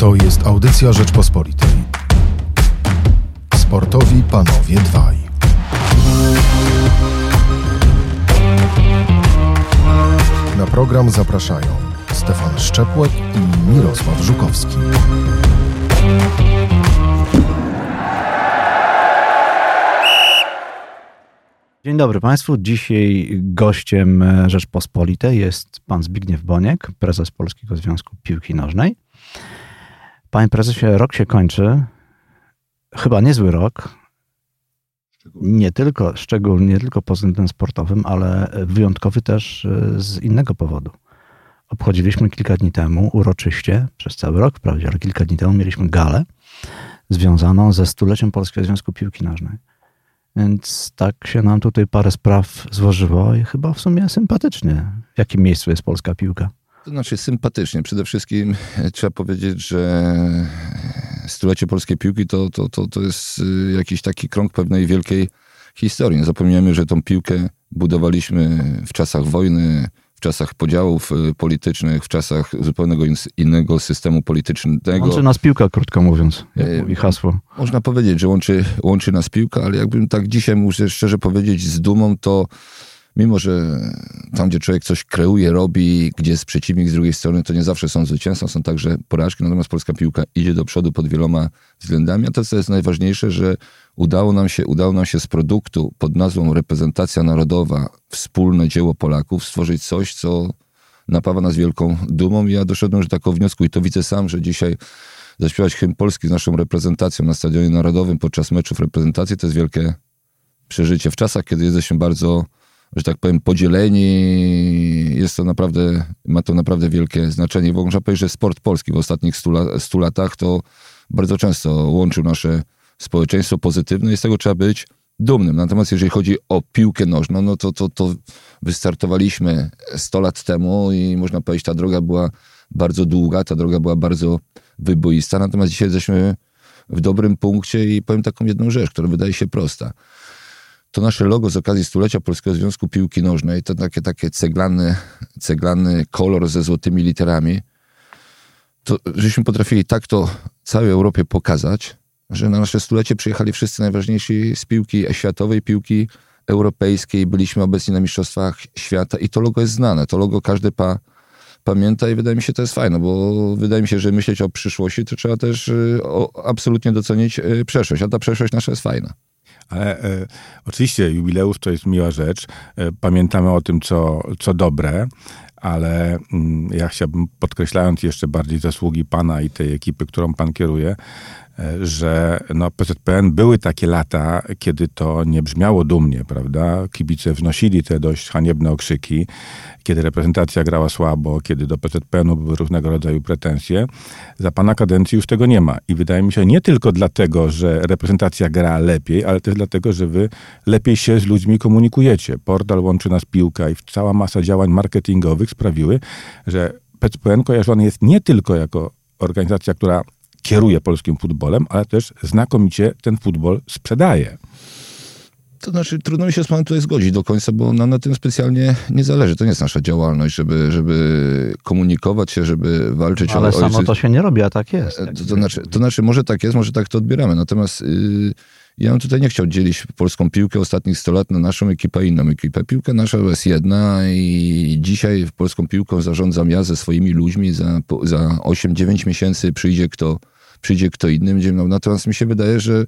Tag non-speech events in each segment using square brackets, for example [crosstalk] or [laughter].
To jest audycja Rzeczpospolitej. Sportowi panowie dwaj. Na program zapraszają Stefan Szczepłek i Mirosław Żukowski. Dzień dobry Państwu. Dzisiaj gościem Rzeczpospolitej jest pan Zbigniew Boniek, prezes Polskiego Związku Piłki Nożnej. Panie prezesie, rok się kończy. Chyba niezły rok. Nie tylko, szczególnie nie tylko pod względem sportowym, ale wyjątkowy też z innego powodu. Obchodziliśmy kilka dni temu uroczyście, przez cały rok wprawdzie, ale kilka dni temu mieliśmy galę związaną ze stuleciem Polskiego Związku Piłki Nożnej. Więc tak się nam tutaj parę spraw złożyło i chyba w sumie sympatycznie. W jakim miejscu jest polska piłka? To znaczy sympatycznie. Przede wszystkim [laughs] trzeba powiedzieć, że stulecie polskiej piłki to, to, to, to jest jakiś taki krąg pewnej wielkiej historii. Nie zapominajmy, że tą piłkę budowaliśmy w czasach wojny, w czasach podziałów politycznych, w czasach zupełnego innego systemu politycznego. Łączy nas piłka, krótko mówiąc, jak e, mówi hasło. Można powiedzieć, że łączy, łączy nas piłka, ale jakbym tak dzisiaj muszę szczerze powiedzieć z dumą, to mimo, że tam, gdzie człowiek coś kreuje, robi, gdzie jest przeciwnik z drugiej strony, to nie zawsze są zwycięstwa, są także porażki, natomiast polska piłka idzie do przodu pod wieloma względami, a to, co jest najważniejsze, że udało nam się, udało nam się z produktu pod nazwą reprezentacja narodowa, wspólne dzieło Polaków, stworzyć coś, co napawa nas wielką dumą. I ja doszedłem do takiego wniosku i to widzę sam, że dzisiaj zaśpiewać hymn polski z naszą reprezentacją na Stadionie Narodowym podczas meczów reprezentacji to jest wielkie przeżycie. W czasach, kiedy jesteśmy bardzo że tak powiem, podzieleni. Jest to naprawdę, ma to naprawdę wielkie znaczenie. Bo można powiedzieć, że sport polski w ostatnich stu, latach to bardzo często łączył nasze społeczeństwo pozytywne i z tego trzeba być dumnym. Natomiast jeżeli chodzi o piłkę nożną, no to, to, to wystartowaliśmy 100 lat temu i można powiedzieć, ta droga była bardzo długa, ta droga była bardzo wyboista. Natomiast dzisiaj jesteśmy w dobrym punkcie i powiem taką jedną rzecz, która wydaje się prosta to nasze logo z okazji stulecia Polskiego Związku Piłki Nożnej, to takie, takie ceglany, ceglany kolor ze złotymi literami, to żeśmy potrafili tak to całej Europie pokazać, że na nasze stulecie przyjechali wszyscy najważniejsi z piłki światowej, piłki europejskiej, byliśmy obecni na Mistrzostwach Świata i to logo jest znane, to logo każdy pa, pamięta i wydaje mi się, to jest fajne, bo wydaje mi się, że myśleć o przyszłości, to trzeba też y, o, absolutnie docenić y, przeszłość, a ta przeszłość nasza jest fajna. Ale e, oczywiście jubileusz to jest miła rzecz. E, pamiętamy o tym, co, co dobre, ale mm, ja chciałbym, podkreślając jeszcze bardziej zasługi pana i tej ekipy, którą pan kieruje, że no, PZPN były takie lata, kiedy to nie brzmiało dumnie, prawda? Kibice wnosili te dość haniebne okrzyki, kiedy reprezentacja grała słabo, kiedy do PZPN-u były różnego rodzaju pretensje. Za pana kadencji już tego nie ma. I wydaje mi się, nie tylko dlatego, że reprezentacja gra lepiej, ale też dlatego, że wy lepiej się z ludźmi komunikujecie. Portal Łączy Nas Piłka i cała masa działań marketingowych sprawiły, że PZPN kojarzony jest nie tylko jako organizacja, która kieruje polskim futbolem, ale też znakomicie ten futbol sprzedaje. To znaczy, trudno mi się z panem tutaj zgodzić do końca, bo nam na tym specjalnie nie zależy. To nie jest nasza działalność, żeby, żeby komunikować się, żeby walczyć Ale o samo ojcy... to się nie robi, a tak jest. To, to, znaczy, to znaczy, może tak jest, może tak to odbieramy. Natomiast yy, ja bym tutaj nie chciał dzielić polską piłkę ostatnich 100 lat na naszą ekipę i inną ekipę. Piłka nasza jest jedna i dzisiaj polską piłką zarządzam ja ze swoimi ludźmi. Za, za 8-9 miesięcy przyjdzie kto przyjdzie kto inny, będzie miał. Natomiast mi się wydaje, że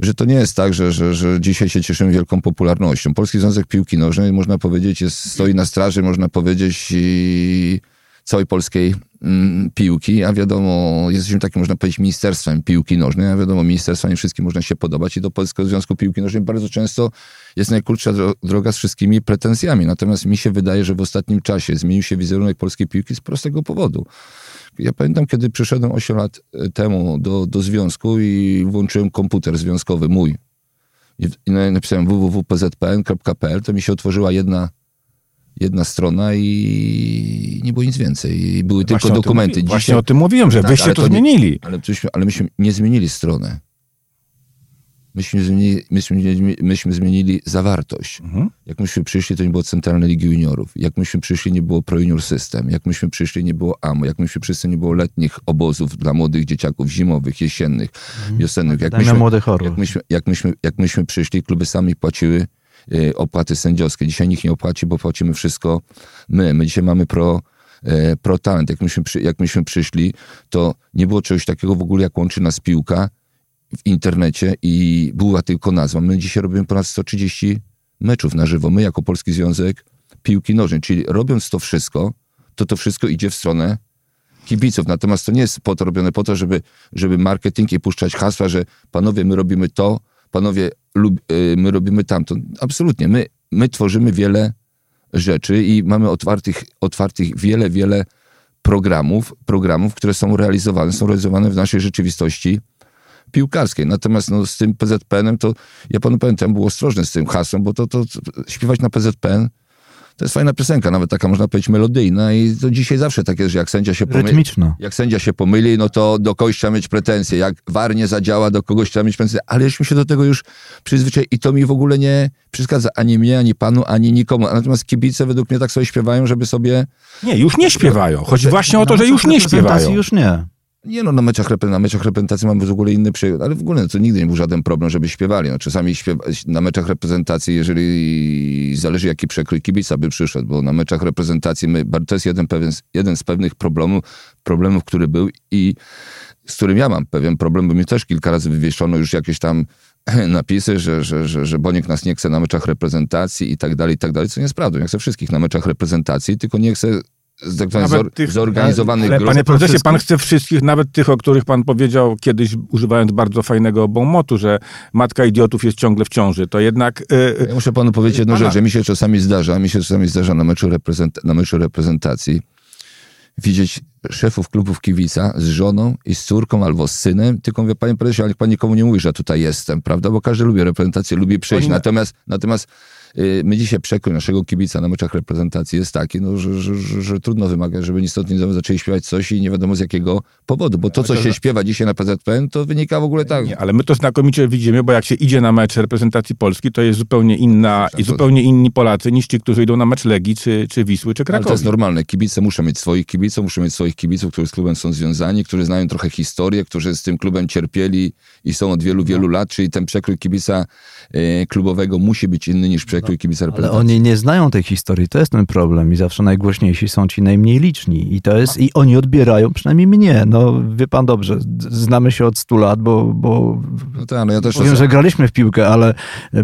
że to nie jest tak, że, że, że dzisiaj się cieszymy wielką popularnością. Polski Związek Piłki Nożnej, można powiedzieć, jest, stoi na straży, można powiedzieć, i całej polskiej mm, piłki, a wiadomo, jesteśmy takim, można powiedzieć, ministerstwem piłki nożnej, a wiadomo, ministerstwa nie wszystkim można się podobać i do Polskiego Związku Piłki Nożnej bardzo często jest najkrótsza droga z wszystkimi pretensjami. Natomiast mi się wydaje, że w ostatnim czasie zmienił się wizerunek polskiej piłki z prostego powodu ja pamiętam, kiedy przyszedłem 8 lat e, temu do, do związku i włączyłem komputer związkowy mój i, napisałem www.pzpn.pl, to mi się otworzyła jedna, jedna strona i nie było nic więcej. I były właśnie tylko dokumenty. Dzisiaj, właśnie o tym mówiłem, że tak, wyście to, to zmienili. Nie, ale, ale myśmy nie zmienili strony. myśmy zmienili, myśmy, zmienili- myśmy zmienili zawartość. Mhm. Jak myśmy przyszli, to nie było Centralnej Ligi Juniorów. Jak myśmy przyszli, nie było Pro Junior System. Jak myśmy przyszli, nie było AMO. Jak myśmy przyszli, nie było letnich obozów dla młodych dzieciaków, zimowych, jesiennych, wiosennych. Jak Akademia Młodych Orłów. jak myśmy, jak, myśmy, jak myśmy przyszli, kluby sami płaciły opłaty sędziowskie. Dzisiaj nikt nie opłaci, bo płacimy wszystko my. My dzisiaj mamy pro, e, pro talent. Jak myśmy, jak myśmy przyszli, to nie było czegoś takiego w ogóle, jak łączy nas piłka w internecie i była tylko nazwa. My dzisiaj robimy ponad 130 meczów na żywo. My jako Polski Związek Piłki Nożnej. Czyli robiąc to wszystko, to to wszystko idzie w stronę kibiców. Natomiast to nie jest po to robione po to, żeby, żeby marketing i puszczać hasła, że panowie, my robimy to, panowie, lub, y, my robimy tamto. Absolutnie. My, my tworzymy wiele rzeczy i mamy otwartych, otwartych wiele, wiele programów, programów, które są realizowane, są realizowane w naszej rzeczywistości piłkarskiej. Natomiast no, z tym PZPN-em to, ja panu powiem, tam był ostrożny z tym hasłem, bo to, to, to śpiewać na PZPN to jest fajna piosenka, nawet taka można powiedzieć melodyjna i to dzisiaj zawsze tak jest, że jak sędzia się pomyli, Rytmiczna. jak sędzia się pomyli, no to do kogoś trzeba mieć pretensje. Jak war nie zadziała, do kogoś trzeba mieć pretensje. Ale żeśmy się do tego już przyzwyczaili i to mi w ogóle nie przeszkadza. Ani mnie, ani panu, ani nikomu. Natomiast kibice według mnie tak sobie śpiewają, żeby sobie... Nie, już nie śpiewają. Chodzi właśnie o to, że już nie śpiewają. Już nie. Nie no, na meczach, na reprezentacji mamy w ogóle inny przykład, ale w ogóle to nigdy nie był żaden problem, żeby śpiewali. No, czasami śpiewa, na meczach reprezentacji, jeżeli zależy jaki przekrój kibica by przyszedł, bo na meczach reprezentacji my, to jest jeden, pewien, jeden z pewnych problemów, problemów, który był i z którym ja mam pewien problem, bo mi też kilka razy wywieszono już jakieś tam [clears throat] napisy, że, że, że, że Boniek nas nie chce na meczach reprezentacji i tak dalej, i tak dalej, co nie jest prawdą. Ja chcę wszystkich na meczach reprezentacji, tylko nie chcę tak zor- tych- zorganizowanych Ale grup. panie prezesie, pan chce wszystkich, nawet tych, o których pan powiedział kiedyś, używając bardzo fajnego bonmotu, że matka idiotów jest ciągle w ciąży. To jednak... y, Ja muszę panu powiedzieć jedną Pana- rzecz, że mi się czasami zdarza, mi się czasami zdarza na meczu, reprezent, na meczu reprezentacji widzieć szefów klubów kibica z żoną i z córką albo z synem, tylko mówię, panie prezesie, ale niech pan nikomu nie mówi, że tutaj jestem, prawda? Bo każdy lubi reprezentację, lubi przyjść. Natomiast, natomiast my dzisiaj przekrój naszego kibica na meczach reprezentacji jest taki, no, że, że, że, że trudno wymagać, żeby ni stąd, ni zaczęli śpiewać coś i nie wiadomo z jakiego powodu, bo to, co się śpiewa dzisiaj na PZPN, to wynika w ogóle tak. Nie, ale my to znakomicie widzimy, bo jak się idzie na mecz reprezentacji Polski, to jest zupełnie inna i zupełnie inni Polacy niż ci, którzy idą na mecz Legii, czy, czy Wisły, czy Ale to jest Krakowi. normalne. Kibice muszą mieć swoich kibiców, muszą mieć swoich kibiców, którzy z klubem są związani, którzy znają trochę historię, którzy z tym klubem cierpieli i są od wielu, No. wielu lat, czyli ten przekrój kibica e, klubowego musi być inny niż przekrój kibica Ale reprezentacji. oni nie znają tej historii, to jest ten problem i zawsze najgłośniejsi są ci najmniej liczni i to jest, i oni odbierają, przynajmniej mnie, no wie pan dobrze, znamy się od 100 lat, bo, bo No tak, no ja też Powiem, czasem- że graliśmy w piłkę, ale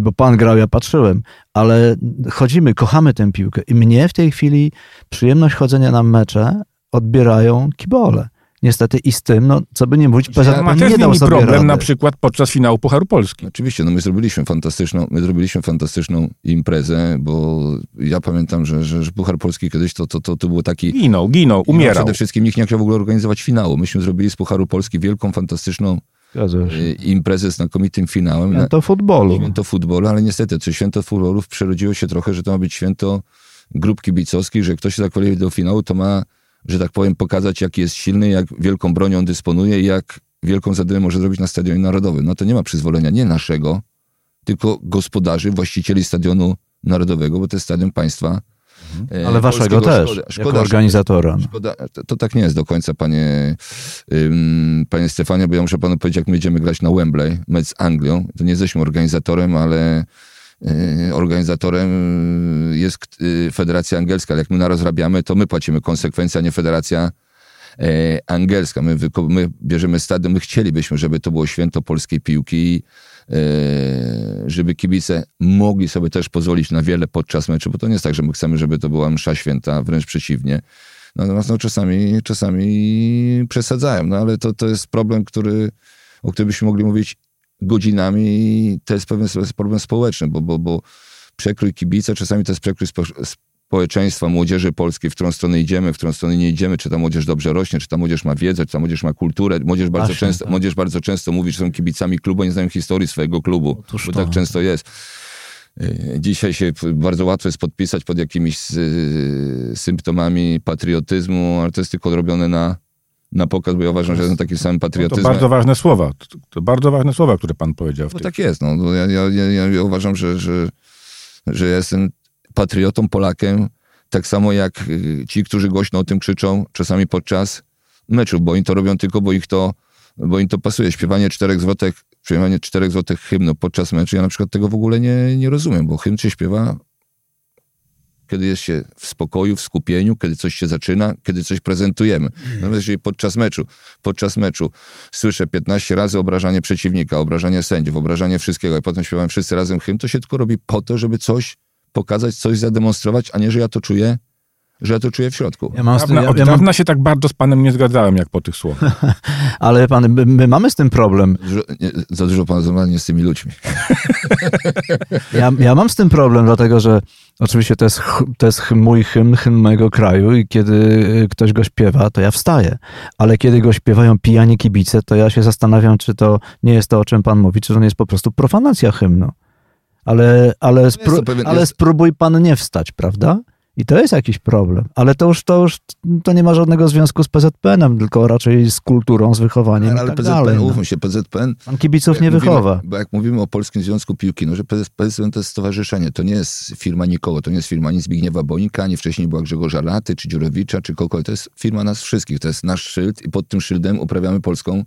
bo pan grał, ja patrzyłem, ale chodzimy, kochamy tę piłkę i mnie w tej chwili przyjemność chodzenia na mecze odbierają kibole. Niestety i z tym, no co by nie mówić, Ma PZPN też nie dał sobie problem rady. na przykład podczas finału Pucharu Polski. Oczywiście, no my zrobiliśmy fantastyczną, my zrobiliśmy fantastyczną imprezę, bo ja pamiętam, że, że, że Puchar Polski kiedyś to, to, to, to było taki... Ginął, ginął, umierał. Przede wszystkim nikt nie chciał w ogóle organizować finału. Myśmy zrobili z Pucharu Polski wielką, fantastyczną e, imprezę z znakomitym finałem. Ja to futbolu. Święto futbolu, ale niestety, to święto futbolu przerodziło się trochę, że to ma być święto grup kibicowskich, że ktoś się zakwalifikuje do finału, to ma, że tak powiem, pokazać, jaki jest silny, jak wielką bronią dysponuje i jak wielką zadymę może zrobić na stadionie narodowym. No to nie ma przyzwolenia nie naszego, tylko gospodarzy, właścicieli stadionu narodowego, bo to jest stadion państwa. e, Ale waszego też, Szkoda, jako szkoda, że- organizatora. no. Szkoda, to, to tak nie jest do końca, panie, ym, panie Stefanie, bo ja muszę panu powiedzieć, jak my będziemy grać na Wembley, mecz z Anglią, to nie jesteśmy organizatorem, ale organizatorem y, jest y, Federacja Angielska, ale jak my narozrabiamy, to my płacimy konsekwencje, a nie Federacja Angielska. My, my bierzemy stadion, my chcielibyśmy, żeby to było święto polskiej piłki, żeby kibice mogli sobie też pozwolić na wiele podczas meczu, bo to nie jest tak, że my chcemy, żeby to była msza święta, wręcz przeciwnie. Natomiast no, czasami, czasami przesadzają, no ale to, to jest problem, który, o którym byśmy mogli mówić godzinami i to jest pewien problem społeczny, bo, bo, bo przekrój kibica, czasami to jest przekrój spo, społeczeństwa, młodzieży polskiej, w którą stronę idziemy, w którą stronę nie idziemy, czy ta młodzież dobrze rośnie, czy ta młodzież ma wiedzę, czy ta młodzież ma kulturę. Młodzież bardzo, Właśnie, często, tak. młodzież bardzo często mówi, że są kibicami klubu, nie znają historii swojego klubu, Otóż bo to. tak często jest. Y, Dzisiaj się bardzo łatwo jest podpisać pod jakimiś y, symptomami patriotyzmu, ale to jest tylko robione na, na pokaz, bo ja uważam, że jestem takim samym No to patriotyzmem. bardzo ważne słowa. To, to bardzo ważne słowa, które pan powiedział No tej tak jest, no. no ja, ja, ja, ja- uważam, że, że, że ja jestem patriotą, Polakiem, tak samo jak y, ci, którzy głośno o tym krzyczą, czasami podczas meczów, bo oni to robią tylko, bo ich to, bo im to pasuje. Śpiewanie czterech złotych, śpiewanie czterech złotych hymnu podczas meczu, ja na przykład tego w ogóle nie, nie rozumiem, bo hymn się śpiewa kiedy jest się w spokoju, w skupieniu, kiedy coś się zaczyna, kiedy coś prezentujemy. Natomiast jeżeli podczas meczu, podczas meczu słyszę 15 razy obrażanie przeciwnika, obrażanie sędziów, obrażanie wszystkiego i potem śpiewam wszyscy razem hymn, to się tylko robi po to, żeby coś pokazać, coś zademonstrować, a nie, że ja to czuję, że to czuję w środku. Ja mam z tym, Dawna, ja, od ja mam, dawna się tak bardzo z panem nie zgadzałem, jak po tych słowach. [laughs] ale pan, my, my mamy z tym problem. Dużo, nie, za dużo porozmawiania z tymi ludźmi. [laughs] Ja, ja mam z tym problem, dlatego że oczywiście to jest, to jest mój hymn, hymn mojego kraju i kiedy y, ktoś go śpiewa, to ja wstaję. Ale kiedy go śpiewają pijani kibice, to ja się zastanawiam, czy to nie jest to, o czym pan mówi, czy to nie jest po prostu profanacja hymnu. Ale, ale, spró- pewien- ale jest- spróbuj pan nie wstać, prawda? I to jest jakiś problem. Ale to już, to już to nie ma żadnego związku z PZPN-em, tylko raczej z kulturą, z wychowaniem Ale, ale tak PZPN, dalej. No. umówmy się, PZPN Pan kibiców nie mówimy- wychowa. Bo jak mówimy o Polskim Związku Piłki, no że PZ PZPN to jest stowarzyszenie, to nie jest firma nikogo, to nie jest firma ani Zbigniewa Bonika, ani wcześniej była Grzegorza Laty, czy Dziurowicza, czy kogoś. To jest firma nas wszystkich, to jest nasz szyld i pod tym szyldem uprawiamy polską,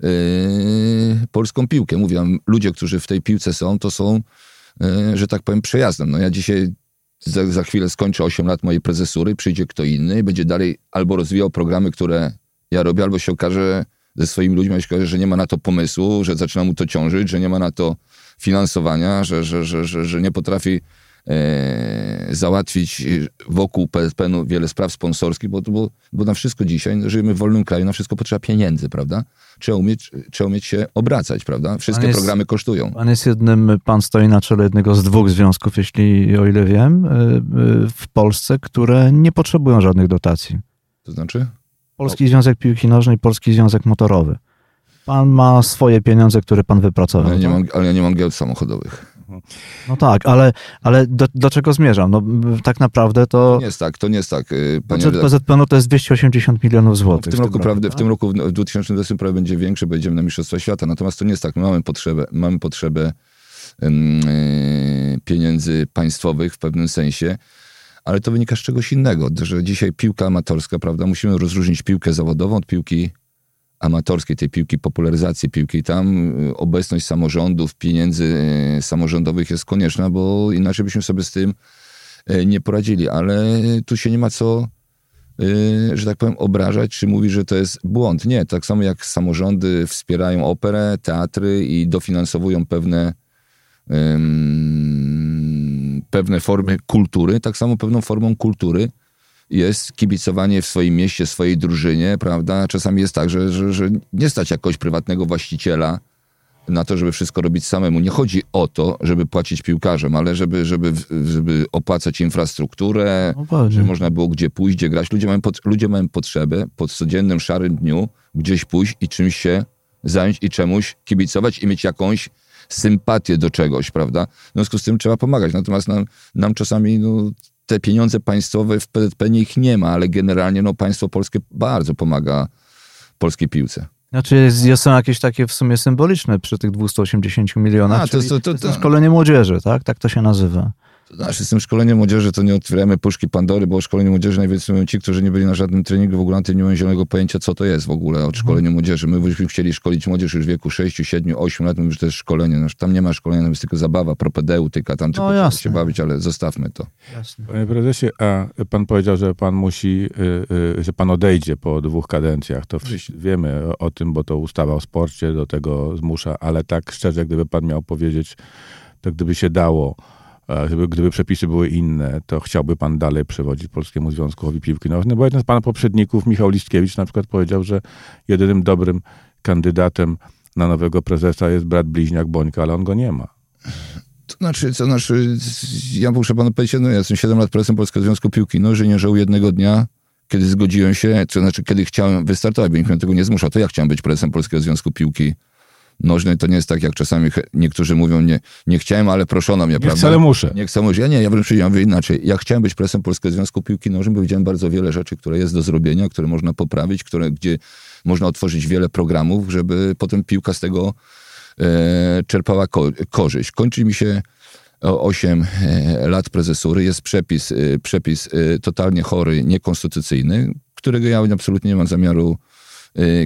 yy, polską piłkę. Mówię, ludzie, którzy w tej piłce są, to są, yy, że tak powiem, przejazdem. No ja dzisiaj za, za chwilę skończę 8 lat mojej prezesury, przyjdzie kto inny będzie dalej albo rozwijał programy, które ja robię, albo się okaże ze swoimi ludźmi, się okaże, że nie ma na to pomysłu, że zaczyna mu to ciążyć, że nie ma na to finansowania, że, że, że, że, że nie potrafi e, załatwić wokół PSPN-u wiele spraw sponsorskich, bo, bo, bo na wszystko dzisiaj, no, żyjemy w wolnym kraju, na wszystko potrzeba pieniędzy, prawda? Trzeba umieć, trzeba umieć się obracać, prawda? Wszystkie jest- programy kosztują. Pan jest jednym, pan stoi na czele jednego z dwóch związków, jeśli o ile wiem, y, y, w Polsce, które nie potrzebują żadnych dotacji. To znaczy? Polski Związek Piłki Nożnej, Polski Związek Motorowy. Pan ma swoje pieniądze, które pan wypracował. Ale ja nie tak? mam, ale ja nie mam giełd samochodowych. No tak, ale, ale do, do czego zmierzam? No, tak naprawdę To to nie jest tak, to nie jest tak. y, budżet redaktorze. PZPN to jest 280 milionów W złotych. tym roku, prawda, w tak? tym roku, w 2020 prawie będzie większy, bo jedziemy na Mistrzostwa Świata. Natomiast to nie jest tak. My mamy potrzebę, mamy potrzebę e, pieniędzy państwowych w pewnym sensie, ale to wynika z czegoś innego, że dzisiaj piłka amatorska, prawda, musimy rozróżnić piłkę zawodową od piłki amatorskiej, tej piłki, popularyzacji piłki. Tam y, obecność samorządów, pieniędzy y, samorządowych jest konieczna, bo inaczej byśmy sobie z tym y, nie poradzili. Ale tu się nie ma co że tak powiem, obrażać, czy mówić, że to jest błąd. Nie, tak samo jak samorządy wspierają operę, teatry i dofinansowują pewne, pewne formy kultury, tak samo pewną formą kultury jest kibicowanie w swoim mieście, swojej drużynie, prawda? Czasami jest tak, że, że, że nie stać jakoś prywatnego właściciela na to, żeby wszystko robić samemu. Nie chodzi o to, żeby płacić piłkarzom, ale żeby, żeby, żeby opłacać infrastrukturę, No żeby można było gdzie pójść, gdzie grać. Ludzie mają, pot- ludzie mają potrzebę po codziennym, szarym dniu gdzieś pójść i czymś się zająć i czemuś kibicować i mieć jakąś sympatię do czegoś, prawda? W związku z tym trzeba pomagać. Natomiast nam, nam czasami no, te pieniądze państwowe w PZP ich nie ma, ale generalnie no, państwo polskie bardzo pomaga polskiej piłce. Znaczy są jakieś takie w sumie symboliczne przy tych 280 milionach, A, to- to- to- to- szkolenie młodzieży, tak? Tak to się nazywa. To znaczy, z tym szkoleniem młodzieży to nie otwieramy puszki Pandory, bo o szkoleniu młodzieży najwięcej mówią ci, którzy nie byli na żadnym treningu, w ogóle na tym nie mają zielonego pojęcia, co to jest w ogóle od szkolenia młodzieży. My byśmy chcieli szkolić młodzież już w wieku 6, 7, 8 lat, mówimy, że to jest szkolenie. No, tam nie ma szkolenia, tam jest tylko zabawa, propedeutyka, tam tylko trzeba jasne. się bawić, ale zostawmy to. Jasne. Panie prezesie, a pan powiedział, że pan musi, y, y, że pan odejdzie po dwóch kadencjach. To wszyscy wiemy o, o tym, bo to ustawa o sporcie do tego zmusza, ale tak szczerze, gdyby pan miał powiedzieć, to gdyby się dało, gdyby, gdyby przepisy były inne, to chciałby pan dalej przewodzić Polskiemu Związkowi Piłki Nożnej, bo jeden z pana poprzedników, Michał Listkiewicz, na przykład powiedział, że jedynym dobrym kandydatem na nowego prezesa jest brat bliźniak Bońka, ale on go nie ma. To znaczy, to znaczy, ja muszę panu powiedzieć, no ja jestem 7 lat prezesem Polskiego Związku Piłki Nożnej, nie żałuję jednego dnia, kiedy zgodziłem się, to znaczy, kiedy chciałem wystartować, bo nikt mnie tego nie zmuszał, to ja chciałem być prezesem Polskiego Związku Piłki to nie jest tak, jak czasami niektórzy mówią, nie, nie chciałem, ale proszono mnie, Nie prawda? chcę, ale muszę. Nie chcę. Ja nie, ja wręcz ja mówię inaczej. Ja chciałem być prezesem Polskiego Związku Piłki Nożnej, bo widziałem bardzo wiele rzeczy, które jest do zrobienia, które można poprawić, które, gdzie można otworzyć wiele programów, żeby potem piłka z tego e, czerpała ko- korzyść. Kończy mi się o 8 e, lat prezesury. Jest przepis, e, przepis e, totalnie chory, niekonstytucyjny, którego ja absolutnie nie mam zamiaru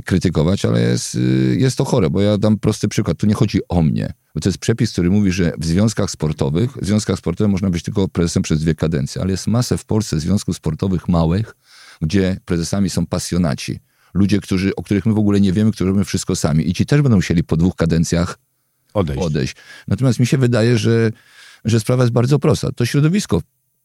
krytykować, ale jest, e, jest to chore, bo ja dam prosty przykład. Tu nie chodzi o mnie. Bo to jest przepis, który mówi, że w związkach sportowych, w związkach sportowych można być tylko prezesem przez dwie kadencje, ale jest masę w Polsce związków sportowych małych, gdzie prezesami są pasjonaci. Ludzie, którzy, o których my w ogóle nie wiemy, którzy robią wszystko sami. I ci też będą musieli po dwóch kadencjach Odejść. odejść. Natomiast mi się wydaje, że, że sprawa jest bardzo prosta. To środowisko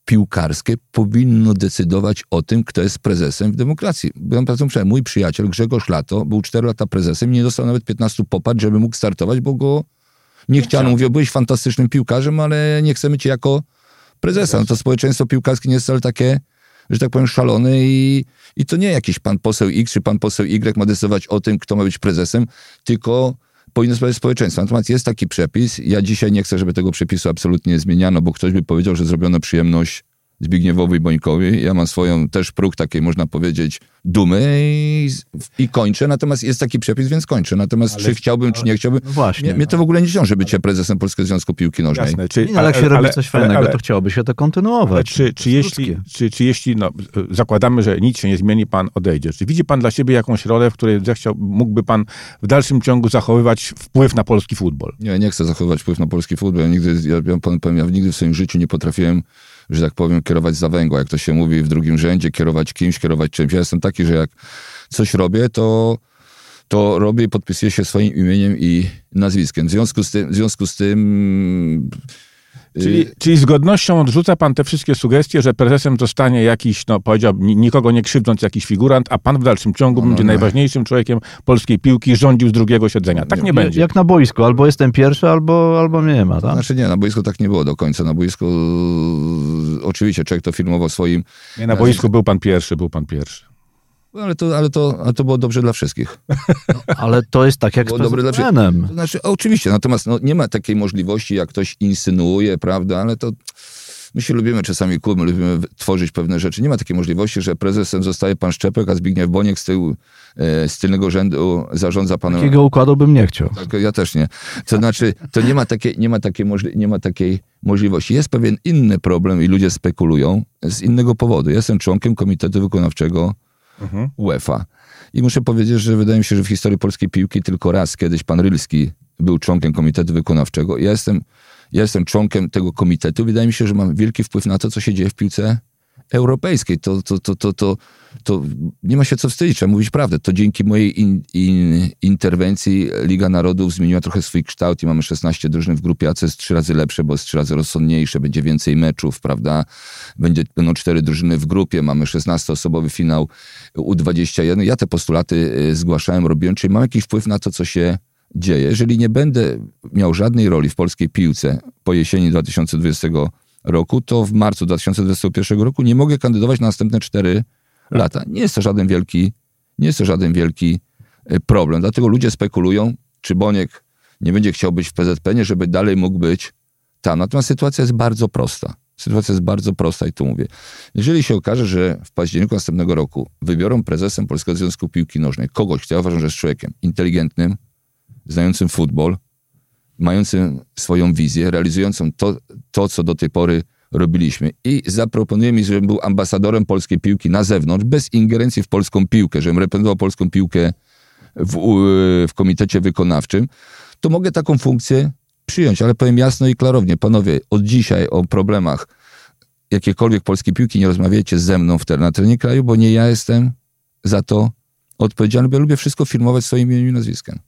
piłkarskie powinno decydować o tym, kto jest prezesem w demokracji. Byłem pracownikiem, mój przyjaciel Grzegorz Lato był 4 lata prezesem nie dostał nawet 15 popatrz, żeby mógł startować, bo go nie chciano. Mówię, byłeś fantastycznym piłkarzem, ale nie chcemy cię jako prezesa. No to społeczeństwo piłkarskie nie jest wcale takie, że tak powiem, szalone i, i to nie jakiś pan poseł X czy pan poseł Y ma decydować o tym, kto ma być prezesem, tylko powinno sprawiać społeczeństwo. Natomiast jest taki przepis. Ja dzisiaj nie chcę, żeby tego przepisu absolutnie zmieniano, bo ktoś by powiedział, że zrobiono przyjemność Zbigniewowi Bońkowi. Ja mam swoją też próg takiej, można powiedzieć, dumy i, i kończę. Natomiast jest taki przepis, więc kończę. Natomiast Ale- czy chciałbym, czy nie chciałbym, No właśnie. mnie, mnie to w ogóle nie ciąży bycie prezesem Polskiego Związku Piłki Nożnej. Jasne. Czy, Nie, ale jak się robi coś fajnego, ale- to chciałoby się to Ale kontynuować. czy, czy, jeśli, czy, czy jeśli no, zakładamy, że nic się nie zmieni, pan odejdzie, czy widzi pan dla siebie jakąś rolę, w której zechciał, mógłby pan w dalszym ciągu zachowywać wpływ na polski futbol? Nie, nie chcę zachowywać wpływ na polski futbol. Ja nigdy, ja, ja, panu powiem, ja nigdy w swoim życiu nie potrafiłem, że tak powiem, kierować za węgła. Jak to się mówi w drugim rzędzie, kierować kimś, kierować czymś. Ja jestem taki, że jak coś robię, to, to robię i podpisuję się swoim imieniem i nazwiskiem. W związku z tym, w związku z tym Czyli, y, czyli z godnością odrzuca pan te wszystkie sugestie, że prezesem zostanie jakiś, no powiedziałbym, ni- nikogo nie krzywdząc, jakiś figurant, a pan w dalszym ciągu No, no, będzie no. najważniejszym człowiekiem polskiej piłki, rządził z drugiego siedzenia. Tak nie, Nie, będzie. Jak na boisku, albo jestem pierwszy, albo, albo mnie nie ma, tak? Znaczy nie, na boisku tak nie było do końca. Na boisku y, oczywiście człowiek to filmował swoim, Nie, na boisku był pan pierwszy, był pan pierwszy. Ale to, ale to, ale to było dobrze dla wszystkich. Ale to jest tak jak z PZPN-em. To znaczy, oczywiście, natomiast no, nie ma takiej możliwości, jak ktoś insynuuje, prawda, ale to my się lubimy czasami kłómy, lubimy tworzyć pewne rzeczy. Nie ma takiej możliwości, że prezesem zostaje pan Szczepek, a Zbigniew Boniek z, tyłu, e, z tylnego rzędu zarządza panem... Takiego układu bym nie chciał. Tak, ja też nie. To znaczy, to nie ma takiej, nie ma takiej, możli- nie ma takiej możliwości. Jest pewien inny problem i ludzie spekulują z innego powodu. Jestem członkiem Komitetu Wykonawczego Mhm. UEFA. I muszę powiedzieć, że wydaje mi się, że w historii polskiej piłki tylko raz kiedyś pan Rylski był członkiem Komitetu Wykonawczego. Ja jestem, ja jestem członkiem tego komitetu. Wydaje mi się, że mam wielki wpływ na to, co się dzieje w piłce europejskiej. To, to, to, to, to, to nie ma się co wstydzić, trzeba mówić prawdę. To dzięki mojej in, in, interwencji Liga Narodów zmieniła trochę swój kształt i mamy 16 drużyn w grupie A, co jest trzy razy lepsze, bo jest trzy razy rozsądniejsze, będzie więcej meczów, prawda? Będzie, będą cztery drużyny w grupie, mamy 16-osobowy finał U21. Ja te postulaty y, zgłaszałem, robiłem, czyli mam jakiś wpływ na to, co się dzieje. Jeżeli nie będę miał żadnej roli w polskiej piłce po jesieni 2020 roku, to w marcu 2021 roku nie mogę kandydować na następne cztery lata. Nie jest to żaden wielki, nie jest to żaden wielki y, problem. Dlatego ludzie spekulują, czy Boniek nie będzie chciał być w PZPN, żeby dalej mógł być tam. Natomiast sytuacja jest bardzo prosta. Sytuacja jest bardzo prosta i tu mówię. Jeżeli się okaże, że w październiku następnego roku wybiorą prezesem Polskiego Związku Piłki Nożnej kogoś, kto ja uważam, że jest człowiekiem inteligentnym, znającym futbol, mającym swoją wizję, realizującym to, to, co do tej pory robiliśmy i zaproponuje mi, żebym był ambasadorem polskiej piłki na zewnątrz, bez ingerencji w polską piłkę, żebym reprezentował polską piłkę w, w komitecie wykonawczym, to mogę taką funkcję przyjąć, ale powiem jasno i klarownie, panowie, od dzisiaj o problemach jakiejkolwiek polskiej piłki nie rozmawiajcie ze mną w na terenie kraju, bo nie ja jestem za to odpowiedzialny, bo ja lubię wszystko filmować swoim imieniem i nazwiskiem.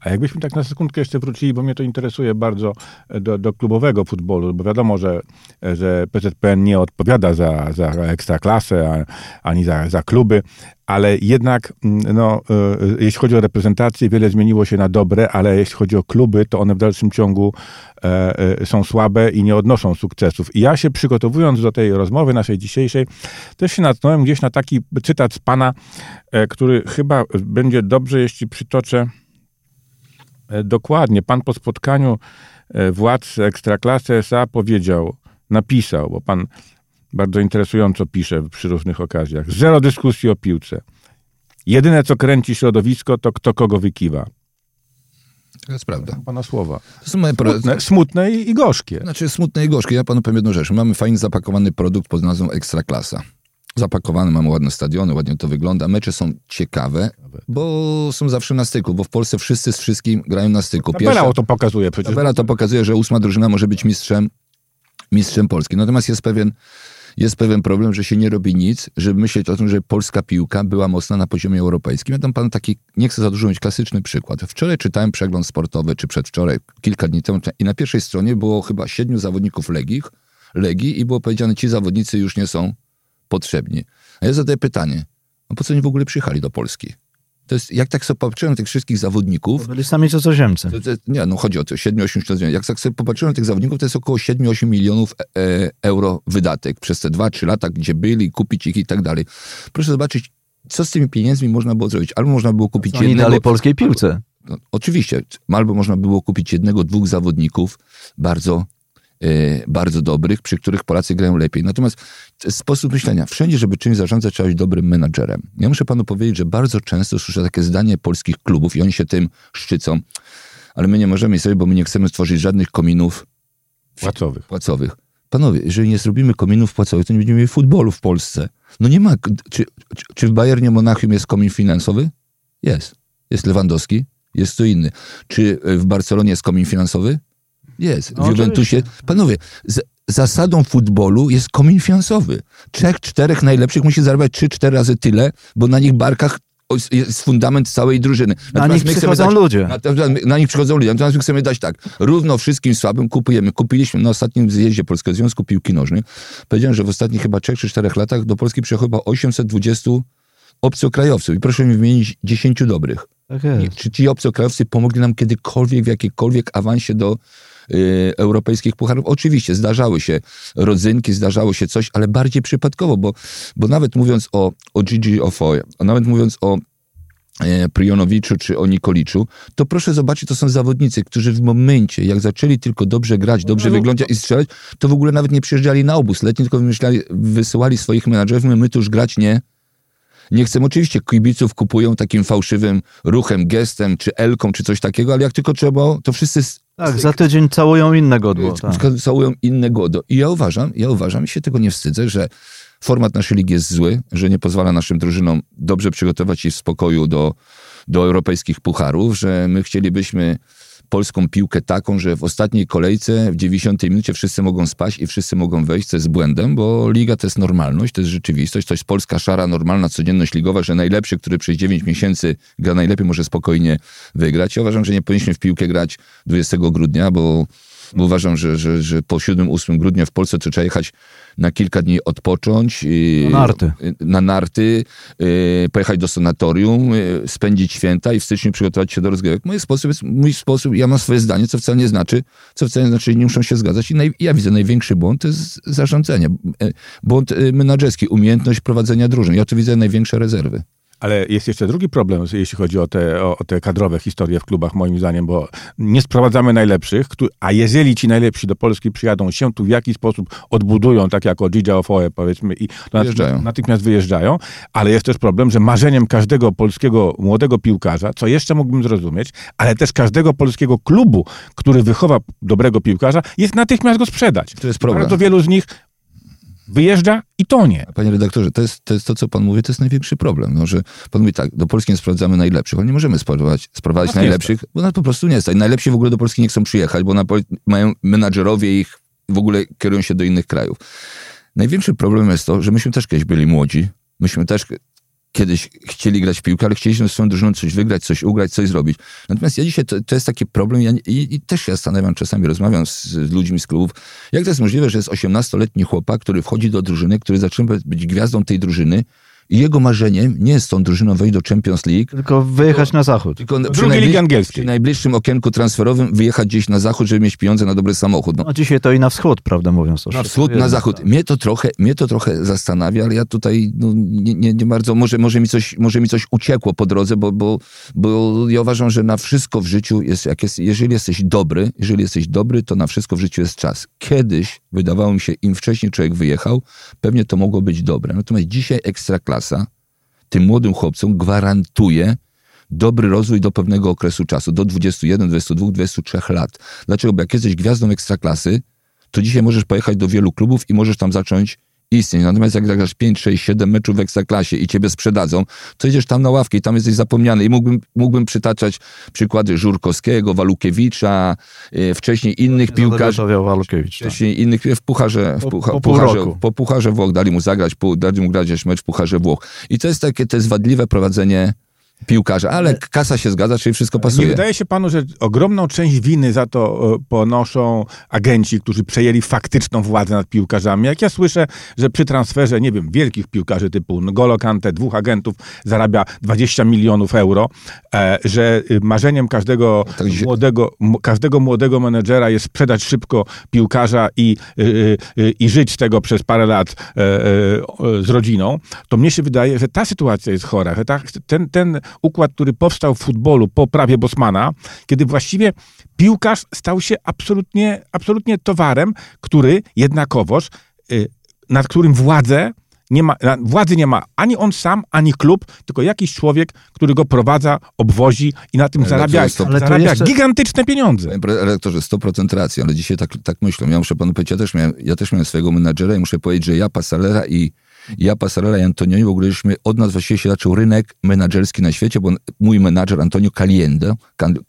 A jakbyśmy tak na sekundkę jeszcze wrócili, bo mnie to interesuje bardzo e, do, do klubowego futbolu, bo wiadomo, że, że PZPN nie odpowiada za, za ekstraklasę ani za, za kluby, ale jednak mm, no, e, jeśli chodzi o reprezentację, wiele zmieniło się na dobre, ale jeśli chodzi o kluby, to one w dalszym ciągu e, e, są słabe i nie odnoszą sukcesów. I ja się przygotowując do tej rozmowy naszej dzisiejszej, też się natknąłem gdzieś na taki cytat z pana, e, który chyba będzie dobrze, jeśli przytoczę E, Dokładnie. Pan po spotkaniu e, władz Ekstraklasy SA powiedział, napisał, bo pan bardzo interesująco pisze przy różnych okazjach. Zero dyskusji o piłce. Jedyne, co kręci środowisko, to kto kogo wykiwa. To jest prawda. Pana słowa. To są moje pro... Smutne, smutne i, i gorzkie. Znaczy smutne i gorzkie. Ja panu powiem jedną rzecz. Mamy fajnie zapakowany produkt pod nazwą Ekstraklasa. Zapakowany, mamy ładne stadiony, ładnie to wygląda. Mecze są ciekawe, bo są zawsze na styku, bo w Polsce wszyscy z wszystkim grają na styku. Tabela to pokazuje przecież. Tabela to pokazuje, że ósma drużyna może być mistrzem, mistrzem Polski. Natomiast jest pewien, jest pewien problem, że się nie robi nic, żeby myśleć o tym, że polska piłka była mocna na poziomie europejskim. Ja dam panu taki, nie chcę za dużo mieć klasyczny przykład. Wczoraj czytałem przegląd sportowy, czy przedwczoraj, kilka dni temu, i na pierwszej stronie było chyba siedmiu zawodników Legii, Legii i było powiedziane, ci zawodnicy już nie są potrzebni. A ja zadaję pytanie, a po co oni w ogóle przyjechali do Polski? To jest, jak tak sobie popatrzyłem na tych wszystkich zawodników, Byli sami cudzoziemcy. to, to, nie, no chodzi o to, 7-8 śledzeń. Jak tak sobie popatrzyłem na tych zawodników, to jest około 7-8 milionów e, e, euro wydatek przez te 2-3 lata, gdzie byli, kupić ich i tak dalej. Proszę zobaczyć, co z tymi pieniędzmi można było zrobić. Albo można było kupić Oni jednego... dali polskiej piłce. No, oczywiście, albo można było kupić jednego, dwóch zawodników bardzo, bardzo dobrych, przy których Polacy grają lepiej. Natomiast sposób myślenia. Wszędzie, żeby czymś zarządzać, trzeba być dobrym menadżerem. Ja muszę panu powiedzieć, że bardzo często słyszę takie zdanie polskich klubów i oni się tym szczycą, ale my nie możemy sobie, bo my nie chcemy stworzyć żadnych kominów Płacowych. płacowych. Panowie, jeżeli nie zrobimy kominów płacowych, to nie będziemy mieli futbolu w Polsce. No nie ma. Czy, czy, czy w Bayernie Monachium jest komin finansowy? Jest. Jest Lewandowski, jest to inny. Czy w Barcelonie jest komin finansowy? Jest. No, w Juventusie. Panowie, z, zasadą futbolu jest komin finansowy. Trzech, czterech najlepszych musi zarabiać trzy, cztery razy tyle, bo na nich barkach jest fundament całej drużyny. Na Natomiast nich my chcemy przychodzą dać- ludzie. Natomiast na nich przychodzą ludzie. Natomiast my chcemy dać tak, równo wszystkim słabym kupujemy. Kupiliśmy na ostatnim zjeździe Polskiego Związku Piłki Nożnej. Powiedziałem, że w ostatnich chyba 3 czy 4 latach do Polski przyjechał chyba 820 obcokrajowców. I proszę mi wymienić 10 dobrych. Tak jest. Czy ci obcokrajowcy pomogli nam kiedykolwiek w jakiejkolwiek awansie do y, europejskich pucharów? Oczywiście, zdarzały się rodzynki, zdarzało się coś, ale bardziej przypadkowo, bo, bo nawet mówiąc o, o Gigi Ofoje, a nawet mówiąc o e, Prionowiczu czy o Nikoliczu, to proszę zobaczyć, to są zawodnicy, którzy w momencie, jak zaczęli tylko dobrze grać, dobrze wyglądać i strzelać, to w ogóle nawet nie przyjeżdżali na obóz letni, tylko wymyślali, wysyłali swoich menadżerów, my, my tu już grać nie, nie chcemy. Oczywiście kibiców kupują takim fałszywym ruchem, gestem, czy elką, czy coś takiego, ale jak tylko trzeba, to wszyscy Tak, za tydzień całują inne godło. Tak. całują inne godo. I ja uważam, ja uważam, i się tego nie wstydzę, że format naszej ligi jest zły, że nie pozwala naszym drużynom dobrze przygotować się w spokoju do, do europejskich pucharów, że my chcielibyśmy polską piłkę taką, że w ostatniej kolejce w 90 minucie wszyscy mogą spać i wszyscy mogą wejść, co jest błędem, bo liga to jest normalność, to jest rzeczywistość, to jest polska szara, normalna codzienność ligowa, że najlepszy, który przez 9 miesięcy gra najlepiej, może spokojnie wygrać. Ja uważam, że nie powinniśmy w piłkę grać 20 grudnia, bo bo uważam, że, że, że po 7-8 grudnia w Polsce to trzeba jechać na kilka dni odpocząć. i- Na narty. Na narty, y, pojechać do sanatorium, y, spędzić święta i w styczniu przygotować się do rozgrywek. Mój sposób jest, mój sposób, ja mam swoje zdanie, co wcale nie znaczy, co wcale nie znaczy, nie muszą się zgadzać. I naj, ja widzę największy błąd to jest zarządzanie. Błąd y, menadżerski, umiejętność prowadzenia drużyn. Ja tu widzę największe rezerwy. Ale jest jeszcze drugi problem, jeśli chodzi o te, o, o te kadrowe historie w klubach, moim zdaniem, bo nie sprowadzamy najlepszych, a jeżeli ci najlepsi do Polski przyjadą, się tu w jakiś sposób odbudują, tak jak o Gigi Ofoe powiedzmy, i Wyjeżdżają. natychmiast wyjeżdżają, ale jest też problem, że marzeniem każdego polskiego młodego piłkarza, co jeszcze mógłbym zrozumieć, ale też każdego polskiego klubu, który wychowa dobrego piłkarza, jest natychmiast go sprzedać. To jest problem. Bardzo wielu z nich wyjeżdża i tonie. Panie redaktorze, to jest, to jest to, co pan mówi, to jest największy problem. No, że pan mówi tak, do Polski nie sprowadzamy najlepszych, ale nie możemy sprowadzać, sprowadzać Nas nie najlepszych, bo nas po prostu nie stać. Najlepsi w ogóle do Polski nie chcą przyjechać, bo na, mają menadżerowie ich w ogóle kierują się do innych krajów. Największy problem jest to, że myśmy też kiedyś byli młodzi, myśmy też kiedyś chcieli grać w piłkę, ale chcieliśmy swoją drużyną coś wygrać, coś ugrać, coś zrobić. Natomiast ja dzisiaj, to, to jest taki problem ja, i, i też się zastanawiam, czasami rozmawiam z, z ludźmi z klubów, jak to jest możliwe, że jest 18-letni chłopak, który wchodzi do drużyny, który zaczyna być gwiazdą tej drużyny jego marzeniem nie jest tą drużyną wejść do Champions League, Tylko wyjechać na zachód. tylko przy, Drugiej ligi najbliż, angielskiej. przy najbliższym okienku transferowym wyjechać gdzieś na zachód, żeby mieć pieniądze na dobry samochód. No, No dzisiaj to i na wschód, prawda mówiąc. na wschód, na zachód. Mnie to trochę, mnie to trochę zastanawia, ale ja tutaj no, nie, nie, nie bardzo, może, może, mi coś, może mi coś uciekło po drodze, bo, bo, bo ja uważam, że na wszystko w życiu jest, jak jest, jeżeli jesteś dobry, jeżeli jesteś dobry, to na wszystko w życiu jest czas. Kiedyś, wydawało mi się, im wcześniej człowiek wyjechał, pewnie to mogło być dobre. Natomiast dzisiaj tym młodym chłopcom gwarantuje dobry rozwój do pewnego okresu czasu, do 21, 22, 23 lat. Dlaczego? Bo jak jesteś gwiazdą ekstraklasy, to dzisiaj możesz pojechać do wielu klubów i możesz tam zacząć istnieć. Natomiast jak zagrasz 5, 6, 7 meczów w ekstraklasie i ciebie sprzedadzą, to idziesz tam na ławkę i tam jesteś zapomniany. I mógłbym, mógłbym przytaczać przykłady Żurkowskiego, Walukiewicza, e, wcześniej innych piłkarzy. Walukiewicz. Tak. Wcześniej innych w pucharze, w Po- pucha, po pół pucharze, roku. po pucharze Włoch dali mu zagrać, dali mu grać mecz w pucharze Włoch. I to jest takie, to jest wadliwe prowadzenie piłkarza, ale kasa się zgadza, czyli wszystko Nie pasuje. wydaje się panu, że ogromną część winy za to e, ponoszą agenci, którzy przejęli faktyczną władzę nad piłkarzami. Jak ja słyszę, że przy transferze, nie wiem, wielkich piłkarzy typu N'Golo Kante, dwóch agentów zarabia 20 milionów euro, e, że y, marzeniem każdego Tak młodego, każdego młodego menedżera jest sprzedać szybko piłkarza i, y, y, i żyć z tego przez parę lat e, z rodziną, to mnie się wydaje, że ta sytuacja jest chora. Że ta, ten, ten układ, który powstał w futbolu po prawie Bosmana, kiedy właściwie piłkarz stał się absolutnie, absolutnie towarem, który jednakowoż, y, nad którym władzę nie ma, władzy nie ma ani on sam, ani klub, tylko jakiś człowiek, który go prowadza, obwozi i na tym zarabia, to jest to- Ale to zarabia jeszcze- gigantyczne pieniądze. Panie redaktorze, 100% racji, ale dzisiaj tak, tak myślę. Ja muszę panu powiedzieć, ja też, miałem, ja też miałem swojego menadżera i muszę powiedzieć, że ja, Passalera i ja, Passarella i Antonioni w ogóle żeśmy, od nas właściwie się zaczął rynek menadżerski na świecie, bo mój menadżer Antonio Caliendo,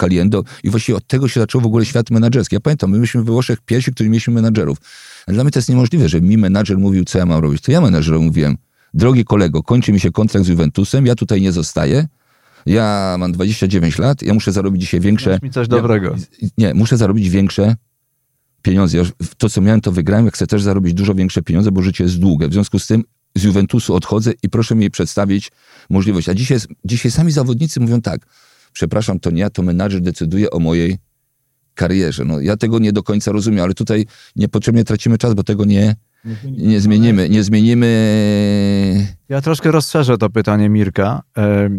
Caliendo i właściwie od tego się zaczął w ogóle świat menadżerski. Ja pamiętam, my myśmy we Włoszech pierwsi, którzy mieliśmy menadżerów. Ale dla mnie to jest niemożliwe, że mi menadżer mówił, co ja mam robić. To ja menadżerowi mówiłem, drogi kolego, kończy mi się kontrakt z Juventusem, ja tutaj nie zostaję, ja mam 29 lat, ja muszę zarobić dzisiaj większe... Dasz mi coś dobrego. Nie, muszę zarobić większe pieniądze. Ja to, co miałem, to wygrałem. Ja chcę też zarobić dużo większe pieniądze, bo życie jest długie. W związku z tym z Juventusu odchodzę i proszę mi przedstawić możliwość. A dzisiaj, dzisiaj sami zawodnicy mówią tak, przepraszam, to nie ja, to menadżer decyduje o mojej karierze. No, ja tego nie do końca rozumiem, ale tutaj niepotrzebnie tracimy czas, bo tego nie, nie zmienimy. Nie zmienimy... Ja troszkę rozszerzę to pytanie Mirka. E, e,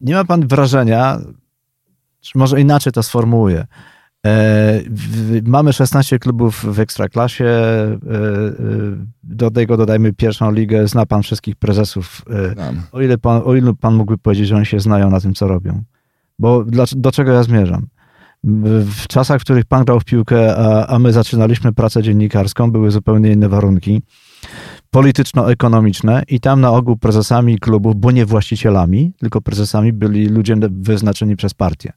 Nie ma pan wrażenia, czy może inaczej to sformułuję. E, Mamy 16 klubów w Ekstraklasie. e, e, Do tego dodajmy pierwszą ligę. Zna pan wszystkich prezesów. O ile pan, o ilu pan mógłby powiedzieć, że oni się znają na tym, co robią? Bo do czego ja zmierzam? W w czasach, w których pan grał w piłkę, a, a my zaczynaliśmy pracę dziennikarską, były zupełnie inne warunki polityczno-ekonomiczne i tam na ogół prezesami klubów, bo nie właścicielami, tylko prezesami byli ludzie wyznaczeni przez partię,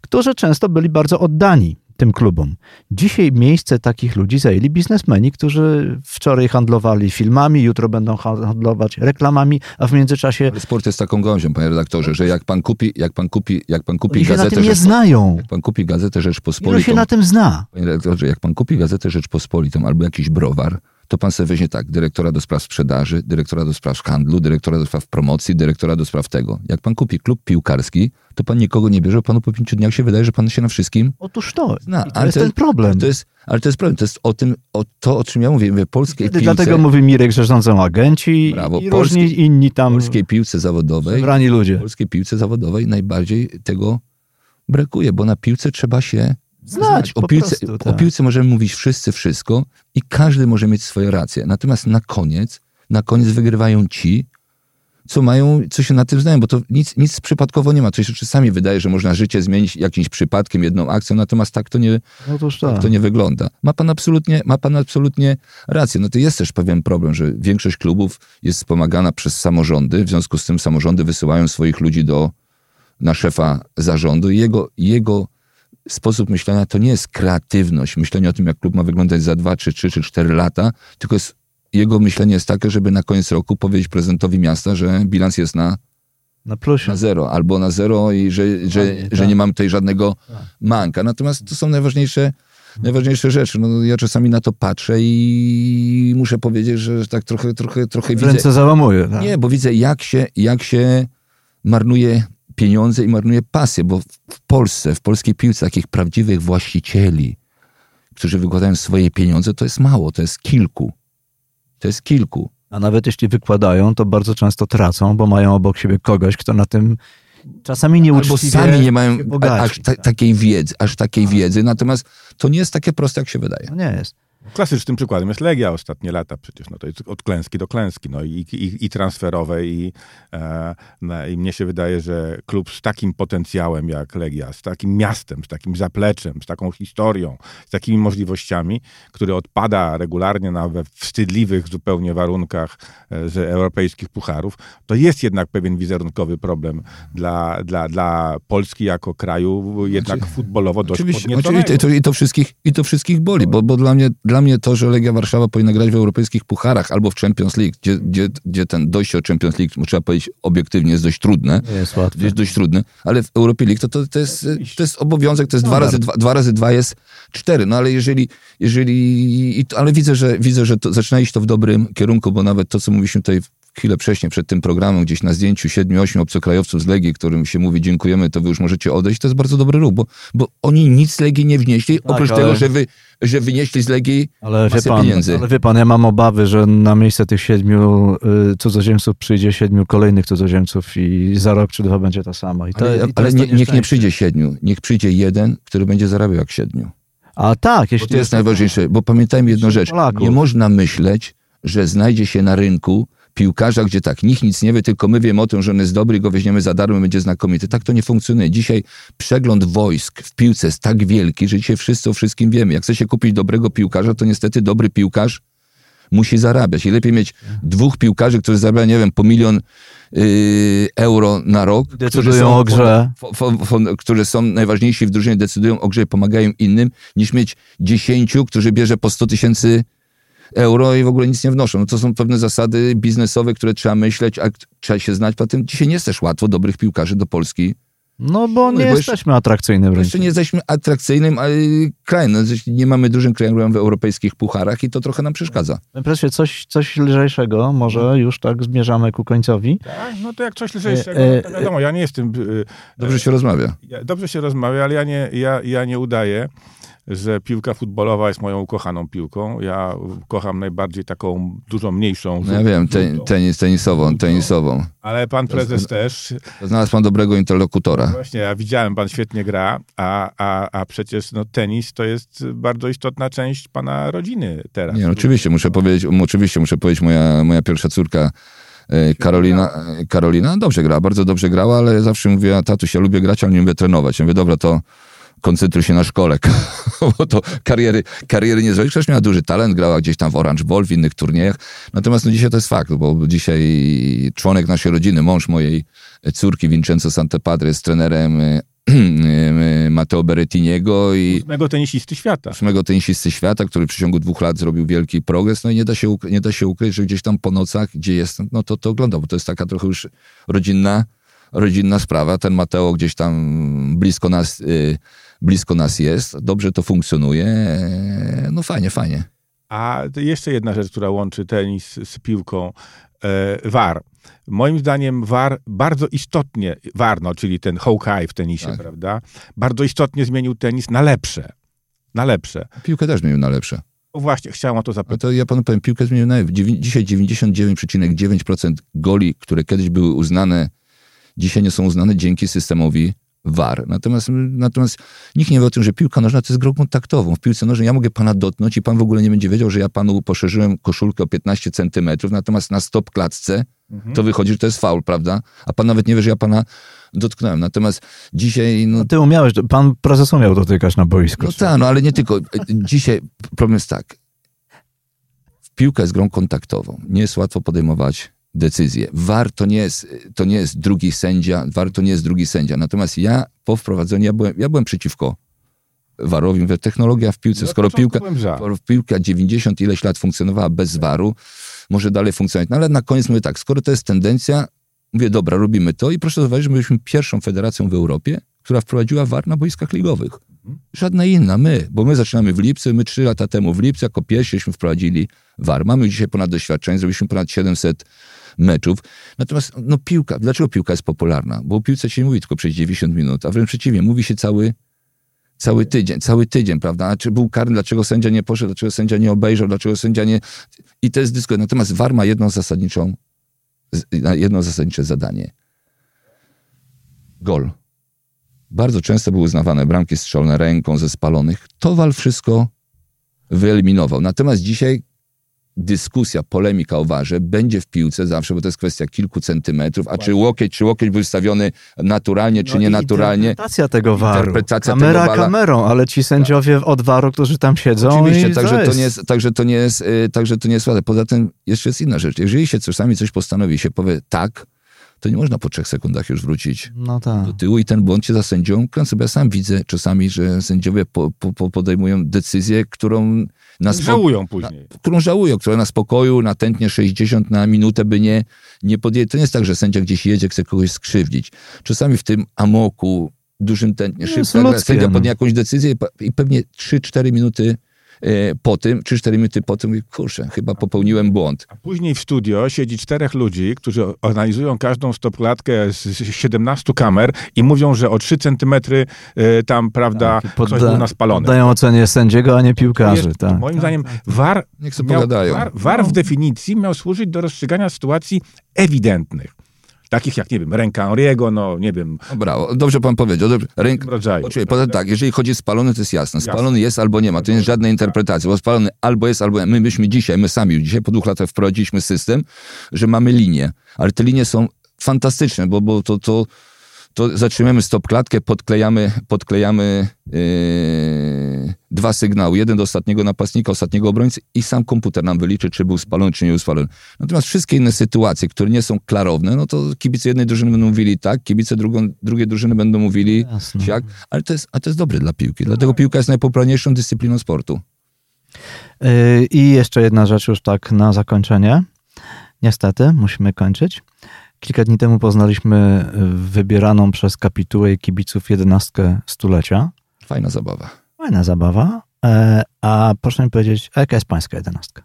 którzy często byli bardzo oddani tym klubom. Dzisiaj miejsce takich ludzi zajęli biznesmeni, którzy wczoraj handlowali filmami, jutro będą handlować reklamami, a w międzyczasie Ale sport jest taką gązią, panie redaktorze, że jak pan kupi, jak pan kupi, jak pan kupi się na gazetę, tym nie Rzeczpo- znają. jak pan kupi gazetę Ilu się Rzeczpospolitą, na tym zna? Panie redaktorze, jak pan kupi gazetę Rzeczpospolitą albo jakiś browar, to pan sobie weźmie tak, dyrektora do spraw sprzedaży, dyrektora do spraw handlu, dyrektora do spraw promocji, dyrektora do spraw tego. Jak pan kupi klub piłkarski, to pan nikogo nie bierze, panu po pięciu dniach się wydaje, że pan się na wszystkim Otóż to. zna. To jest ten problem. To jest, ale to jest problem, to jest o tym, o to, o czym ja mówię, mówię polskiej Kiedy piłce, dlatego mówi Mirek, że rządzą agenci Brawo, i polskiej- różni inni tam polskiej piłce zawodowej, wybrani ludzie. polskiej piłce zawodowej najbardziej tego brakuje, bo na piłce trzeba się Znać O piłce, prostu, o tak. piłce możemy mówić wszyscy wszystko i każdy może mieć swoje racje. Natomiast na koniec, na koniec wygrywają ci, co mają, co się na tym znają, bo to nic, nic przypadkowo nie ma. To się czasami wydaje, że można życie zmienić jakimś przypadkiem, jedną akcją, natomiast tak to nie, Otóż tak. tak to nie wygląda. Ma pan absolutnie, ma pan absolutnie rację. No to jest też pewien problem, że większość klubów jest wspomagana przez samorządy, w związku z tym samorządy wysyłają swoich ludzi do, na szefa zarządu i jego, jego sposób myślenia to nie jest kreatywność, myślenie o tym, jak klub ma wyglądać za dwa, czy trzy, czy cztery lata, tylko jest, jego myślenie jest takie, żeby na koniec roku powiedzieć prezydentowi miasta, że bilans jest na, Na plusie. na zero, albo na zero i że, że, że tak. nie mam tutaj żadnego manka. Natomiast to są najważniejsze najważniejsze rzeczy. No, ja czasami na to patrzę i muszę powiedzieć, że tak trochę, trochę, trochę widzę... Ręce załamuje. Tak? Nie, bo widzę jak się, jak się marnuje pieniądze i marnuje pasję, bo w Polsce, w polskiej piłce takich prawdziwych właścicieli, którzy wykładają swoje pieniądze, to jest mało, to jest kilku. To jest kilku. A nawet jeśli wykładają, to bardzo często tracą, bo mają obok siebie kogoś, kto na tym czasami nie Albo sami nie mają aż ta, takiej wiedzy, aż takiej wiedzy, natomiast to nie jest takie proste, jak się wydaje. No nie jest. Klasycznym przykładem jest Legia ostatnie lata przecież. No to jest od klęski do klęski. No i, i, i transferowe i, e, no, i mnie się wydaje, że klub z takim potencjałem jak Legia, z takim miastem, z takim zapleczem, z taką historią, z takimi możliwościami, który odpada regularnie na we wstydliwych zupełnie warunkach e, z europejskich pucharów, to jest jednak pewien wizerunkowy problem dla, dla, dla Polski jako kraju jednak znaczy, futbolowo dość oczywiście, oczywiście i, to, i, to wszystkich, I to wszystkich boli, bo, bo dla mnie dla mnie to, że Legia Warszawa powinna grać w europejskich pucharach albo w Champions League, gdzie, gdzie, gdzie ten dojście o Champions League, trzeba powiedzieć obiektywnie, jest dość trudne. Jest łatwe. Jest dość trudne, ale w Europie League to, to, to, jest, to jest obowiązek, to jest no dwa, razy dwa, dwa razy dwa jest cztery. No ale jeżeli, jeżeli ale widzę, że widzę, że to, zaczyna iść to w dobrym kierunku, bo nawet to, co mówiliśmy tutaj chwilę wcześniej, przed tym programem, gdzieś na zdjęciu siedmiu, ośmiu obcokrajowców z Legii, którym się mówi dziękujemy, to wy już możecie odejść, to jest bardzo dobry ruch, bo, bo oni nic z Legii nie wnieśli, tak, oprócz ale... tego, że, wy, że wynieśli z Legii ale masę pan, pieniędzy. Ale wie pan, ja mam obawy, że na miejsce tych siedmiu y, cudzoziemców przyjdzie siedmiu kolejnych cudzoziemców i za rok czy dwa będzie to samo. I to, ale i to ale nie, niech nie przyjdzie siedmiu, niech przyjdzie jeden, który będzie zarabiał jak siedmiu. A tak, jeśli... Bo to jest najważniejsze, bo pamiętajmy jedną rzecz. Polaków. Nie można myśleć, że znajdzie się na rynku piłkarza, gdzie tak, nikt nic nie wie, tylko my wiemy o tym, że on jest dobry i go weźmiemy za darmo, będzie znakomity. Tak to nie funkcjonuje. Dzisiaj przegląd wojsk w piłce jest tak wielki, że dzisiaj wszyscy o wszystkim wiemy. Jak chce się kupić dobrego piłkarza, to niestety dobry piłkarz musi zarabiać. I lepiej mieć dwóch piłkarzy, którzy zarabiają, nie wiem, po milion yy, euro na rok. Decydują o grze. którzy są najważniejsi w drużynie, decydują o grze i pomagają innym, niż mieć dziesięciu, którzy bierze po 100 tysięcy euro i w ogóle nic nie wnoszą. No to są pewne zasady biznesowe, które trzeba myśleć, a trzeba się znać. Potem dzisiaj nie jest też łatwo dobrych piłkarzy do Polski no bo nie no, jesteśmy atrakcyjnym rynkiem. Jeszcze nie jesteśmy atrakcyjnym krajem. No, nie mamy dużym krajem w europejskich pucharach i to trochę nam przeszkadza. Impresję coś, coś lżejszego, może już tak zmierzamy ku końcowi. Tak, no to jak coś lżejszego, e, to wiadomo, ja nie jestem... E, dobrze się rozmawia. Dobrze się rozmawia, ale ja nie, ja, ja nie udaję że piłka futbolowa jest moją ukochaną piłką. Ja kocham najbardziej taką dużo mniejszą. No ja wiem, ten, tenis, tenisową, tenisową. Ale pan prezes to, też. Znalazł pan dobrego interlokutora. No właśnie, ja widziałem, pan świetnie gra, a, a, a przecież no, tenis to jest bardzo istotna część pana rodziny teraz. Nie, no, oczywiście, muszę powiedzieć, oczywiście muszę powiedzieć, moja, moja pierwsza córka e, Karolina, Karolina dobrze gra, bardzo dobrze grała, ale zawsze mówiła, tatuś, ja lubię grać, ale nie lubię trenować. Ja mówię, dobra, to koncentruj się na szkole, [laughs] bo to kariery, kariery nie zrobisz. Przecież miała duży talent, grała gdzieś tam w Orange Ball, w innych turniejach. Natomiast no, dzisiaj to jest fakt, bo dzisiaj członek naszej rodziny, mąż mojej córki, Vincenzo Santepadre, jest trenerem e, e, Matteo Berrettiniego i... Ósmego tenisisty świata. Ósmego tenisisty świata, który w przeciągu dwóch lat zrobił wielki progres. No i nie da się, nie da się ukryć, że gdzieś tam po nocach, gdzie jest, no to to oglądał, bo to jest taka trochę już rodzinna, rodzinna sprawa. Ten Mateo gdzieś tam blisko nas... Y, blisko nas jest, dobrze to funkcjonuje. E, no fajnie, fajnie. A jeszcze jedna rzecz, która łączy tenis z piłką, e, VAR. Moim zdaniem VAR bardzo istotnie, VAR, no, czyli ten Hawkeye w tenisie, tak. prawda, bardzo istotnie zmienił tenis na lepsze. Na lepsze. Piłkę też zmienił na lepsze. O właśnie, chciałem o to zapytać. No to ja panu powiem, piłkę zmienił na Dzisiaj 99,9% goli, które kiedyś były uznane, dzisiaj nie są uznane dzięki systemowi war. Natomiast, natomiast nikt nie wie o tym, że piłka nożna to jest grą kontaktową. W piłce nożnej ja mogę pana dotknąć i pan w ogóle nie będzie wiedział, że ja panu poszerzyłem koszulkę o 15 centymetrów, natomiast na stop klatce mhm. to wychodzi, że to jest faul, prawda? A pan nawet nie wie, że ja pana dotknąłem. Natomiast dzisiaj... No, no ty umiałeś, pan prezes umiał dotykać na boisku. No tak, no ale nie tylko. Dzisiaj problem jest tak. Piłka jest grą kontaktową. Nie jest łatwo podejmować decyzję. VAR to nie jest, to nie jest drugi sędzia, VAR to nie jest drugi sędzia. Natomiast ja po wprowadzeniu, ja byłem, ja byłem przeciwko VARowi. Mówię, technologia w piłce, no, skoro piłka, piłka 90 ileś lat funkcjonowała bez VARu, może dalej funkcjonować. No ale na koniec mówię tak, skoro to jest tendencja, mówię, dobra, robimy to i proszę zauważyć, że byliśmy pierwszą federacją w Europie, która wprowadziła VAR na boiskach ligowych. Żadna inna, my, bo my zaczynamy w lipcu, my trzy lata temu w lipcu jako pierwszyśmy wprowadzili VAR. Mamy dzisiaj ponad doświadczenie, zrobiliśmy ponad 700 meczów. Natomiast no piłka, dlaczego piłka jest popularna? Bo o piłce się nie mówi tylko przez 90 minut, a wręcz przeciwnie, mówi się cały, cały tydzień, cały tydzień, prawda? A czy był karny, dlaczego sędzia nie poszedł, dlaczego sędzia nie obejrzał, dlaczego sędzia nie... I to jest dyskusja. Natomiast VAR ma jedną zasadniczą, jedno zasadnicze zadanie. Gol. Bardzo często były uznawane bramki strzelone ręką ze spalonych. Towal wszystko wyeliminował. Natomiast dzisiaj dyskusja, polemika o warze będzie w piłce zawsze, bo to jest kwestia kilku centymetrów, a czy łokieć, czy łokieć był stawiony naturalnie, czy No nienaturalnie. Interpretacja tego waru. Interpretacja Kamera tego kamerą, ale ci sędziowie od waru, którzy tam siedzą Oczywiście, i także to, nie jest, także, to nie jest, y, także to nie jest łatwe. Poza tym jeszcze jest inna rzecz. Jeżeli się czasami coś postanowi, się powie tak, to nie można po trzech sekundach już wrócić No tak. do tyłu i ten błąd cię za sędzią kręci. Ja sam widzę czasami, że sędziowie po, po, po podejmują decyzję, którą na spo- Żałują później. którą żałują, która na spokoju, na tętnie 60 na minutę by nie, nie podjęli. To nie jest tak, że sędzia gdzieś jedzie, chce kogoś skrzywdzić. Czasami w tym amoku, dużym tętnie, szybko, sędzia podnie jakąś decyzję i pe- i pewnie 3-4 minuty po tym, 3-4 minuty po tym, mówię, kurczę, chyba popełniłem błąd. A później w studio siedzi czterech ludzi, którzy analizują każdą stopklatkę z z 17 kamer i mówią, że o 3 centymetry e, tam, prawda, Tak, i ktoś podda- był naspalony. Poddają ocenie sędziego, a nie piłkarzy. Jest, tak. Moim zdaniem VAR, Niech sobie miał, pogadają. VAR, VAR w definicji miał służyć do rozstrzygania sytuacji ewidentnych. Takich jak, nie wiem, ręka Henriego, no nie wiem, No brawo, dobrze pan powiedział. Dobrze. Ręk... rodzaju. Poza tym tak, jeżeli chodzi o spalony, to jest jasne. Jasne. Spalony jest albo nie ma, to nie jest żadna interpretacja, bo spalony albo jest, albo nie. My byśmy dzisiaj, my sami dzisiaj po dwóch latach wprowadziliśmy system, że mamy linie, ale te linie są fantastyczne, bo, bo to, to, to zatrzymujemy stop klatkę, podklejamy, podklejamy yy, dwa sygnały, jeden do ostatniego napastnika, ostatniego obrońcy i sam komputer nam wyliczy, czy był spalony, czy nie był spalony. Natomiast wszystkie inne sytuacje, które nie są klarowne, no to kibice jednej drużyny będą mówili tak, kibice drugą, drugiej drużyny będą mówili Jasne. siak, ale to jest, a to jest dobre dla piłki. Dlatego piłka jest najpopularniejszą dyscypliną sportu. Yy, I jeszcze jedna rzecz już tak na zakończenie. Niestety, musimy kończyć. Kilka dni temu poznaliśmy y, wybieraną przez kapitułę kibiców jedenastkę stulecia. Fajna zabawa. Fajna zabawa. E, A proszę mi powiedzieć, a jaka jest pańska jedenastka?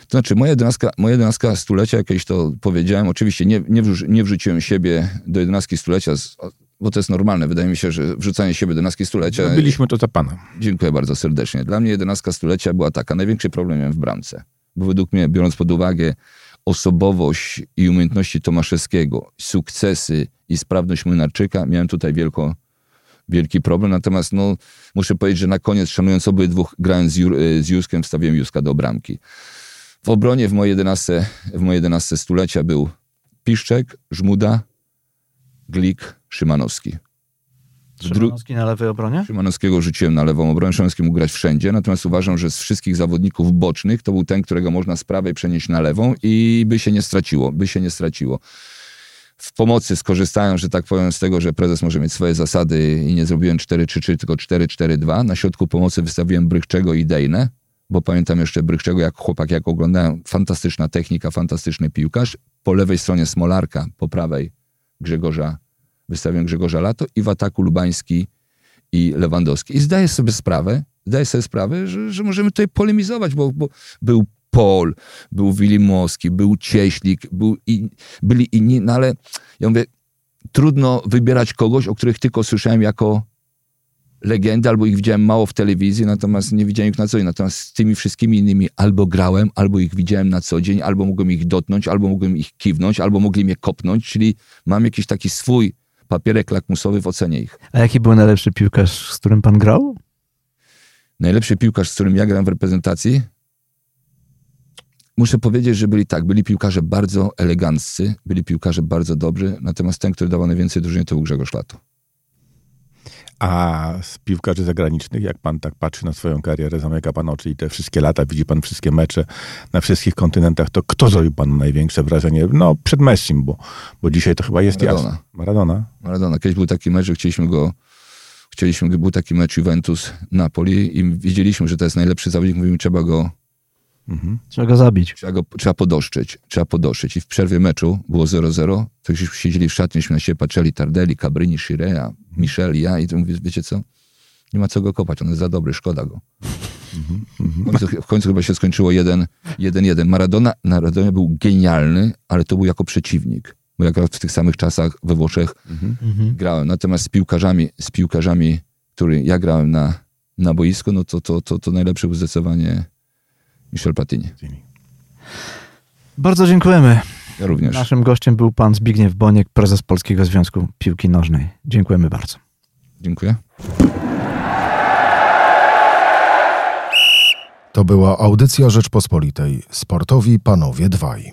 To znaczy, moja jedenastka, moja jedenastka stulecia, jakieś to powiedziałem, oczywiście nie, nie, wrzu- nie wrzuciłem siebie do jedenastki stulecia, z- bo to jest normalne. Wydaje mi się, że wrzucanie siebie do jedenastki stulecia... Byliśmy to za pana. Dziękuję bardzo serdecznie. Dla mnie jedenastka stulecia była taka. Największy problem miałem w bramce. Bo według mnie, biorąc pod uwagę osobowość i umiejętności Tomaszewskiego, sukcesy i sprawność Młynarczyka, miałem tutaj wielko, wielki problem. Natomiast no, muszę powiedzieć, że na koniec, szanując obydwu, grając z, Jur, z Juskiem, wstawiłem Juska do bramki. W obronie w mojej 11, w mojej 11 stulecia był Piszczek, Żmuda, Glik, Szymanowski. Szymanowski na lewej obronie? Szymanowskiego rzuciłem na lewą obronę. Szymanowski mógł grać wszędzie, natomiast uważam, że z wszystkich zawodników bocznych to był ten, którego można z prawej przenieść na lewą i by się nie straciło, by się nie straciło. W pomocy skorzystałem, że tak powiem, z tego, że prezes może mieć swoje zasady i nie zrobiłem 4-3-3, tylko 4-4-2. Na środku pomocy wystawiłem Brychczego i Dejnę, bo pamiętam jeszcze Brychczego, jak chłopak, jak oglądałem, fantastyczna technika, fantastyczny piłkarz. Po lewej stronie Smolarka, po prawej Grzegorza, wystawiłem Grzegorza Lato i w ataku Lubański i Lewandowski. I zdaję sobie sprawę, zdaję sobie sprawę, że, że możemy tutaj polemizować, bo, bo był Pol, był Wilimowski, był Cieślik, był i, byli inni, no ale ja mówię, trudno wybierać kogoś, o których tylko słyszałem jako legendy, albo ich widziałem mało w telewizji, natomiast nie widziałem ich na co dzień. Natomiast z tymi wszystkimi innymi albo grałem, albo ich widziałem na co dzień, albo mogłem ich dotknąć, albo mogłem ich kiwnąć, albo mogli mnie kopnąć, czyli mam jakiś taki swój papierek lakmusowy w ocenie ich. A jaki był najlepszy piłkarz, z którym pan grał? najlepszy piłkarz, z którym ja grałem w reprezentacji, muszę powiedzieć, że byli tak, byli piłkarze bardzo eleganccy, byli piłkarze bardzo dobrzy, natomiast ten, który dawał najwięcej drużynie, to był Grzegorz Lato. A z piłkarzy zagranicznych, jak pan tak patrzy na swoją karierę, zamyka pan oczy i te wszystkie lata, widzi pan wszystkie mecze na wszystkich kontynentach, to kto zrobił panu największe wrażenie? No, przed Messim, bo, bo dzisiaj to chyba jest Maradona. jasne. Maradona. Maradona. Kiedyś był taki mecz, że chcieliśmy go, chcieliśmy, był taki mecz Juventus-Napoli i wiedzieliśmy, że to jest najlepszy zawodnik, mówimy, trzeba go Mhm. Trzeba go zabić. Trzeba, go, trzeba podoszczyć, trzeba podoszczyć. I w przerwie meczu było 0-0, to już siedzieli w szatni, myśmy na siebie patrzyli, Tardelli, Cabrini, Shirea, Michel, ja i to mówię, wiecie co? Nie ma co go kopać, on jest za dobry, szkoda go. W końcu, w końcu chyba się skończyło 1-1. Maradona, Maradona był genialny, ale to był jako przeciwnik. Bo jak w tych samych czasach we Włoszech grałem. Natomiast z piłkarzami, z piłkarzami, który ja grałem na, na boisku, no to, to, to, to najlepszy był zdecydowanie Michel Platini. Bardzo dziękujemy. Ja również. Naszym gościem był pan Zbigniew Boniek, prezes Polskiego Związku Piłki Nożnej. Dziękujemy bardzo. Dziękuję. To była audycja Rzeczpospolitej. Sportowi panowie dwaj.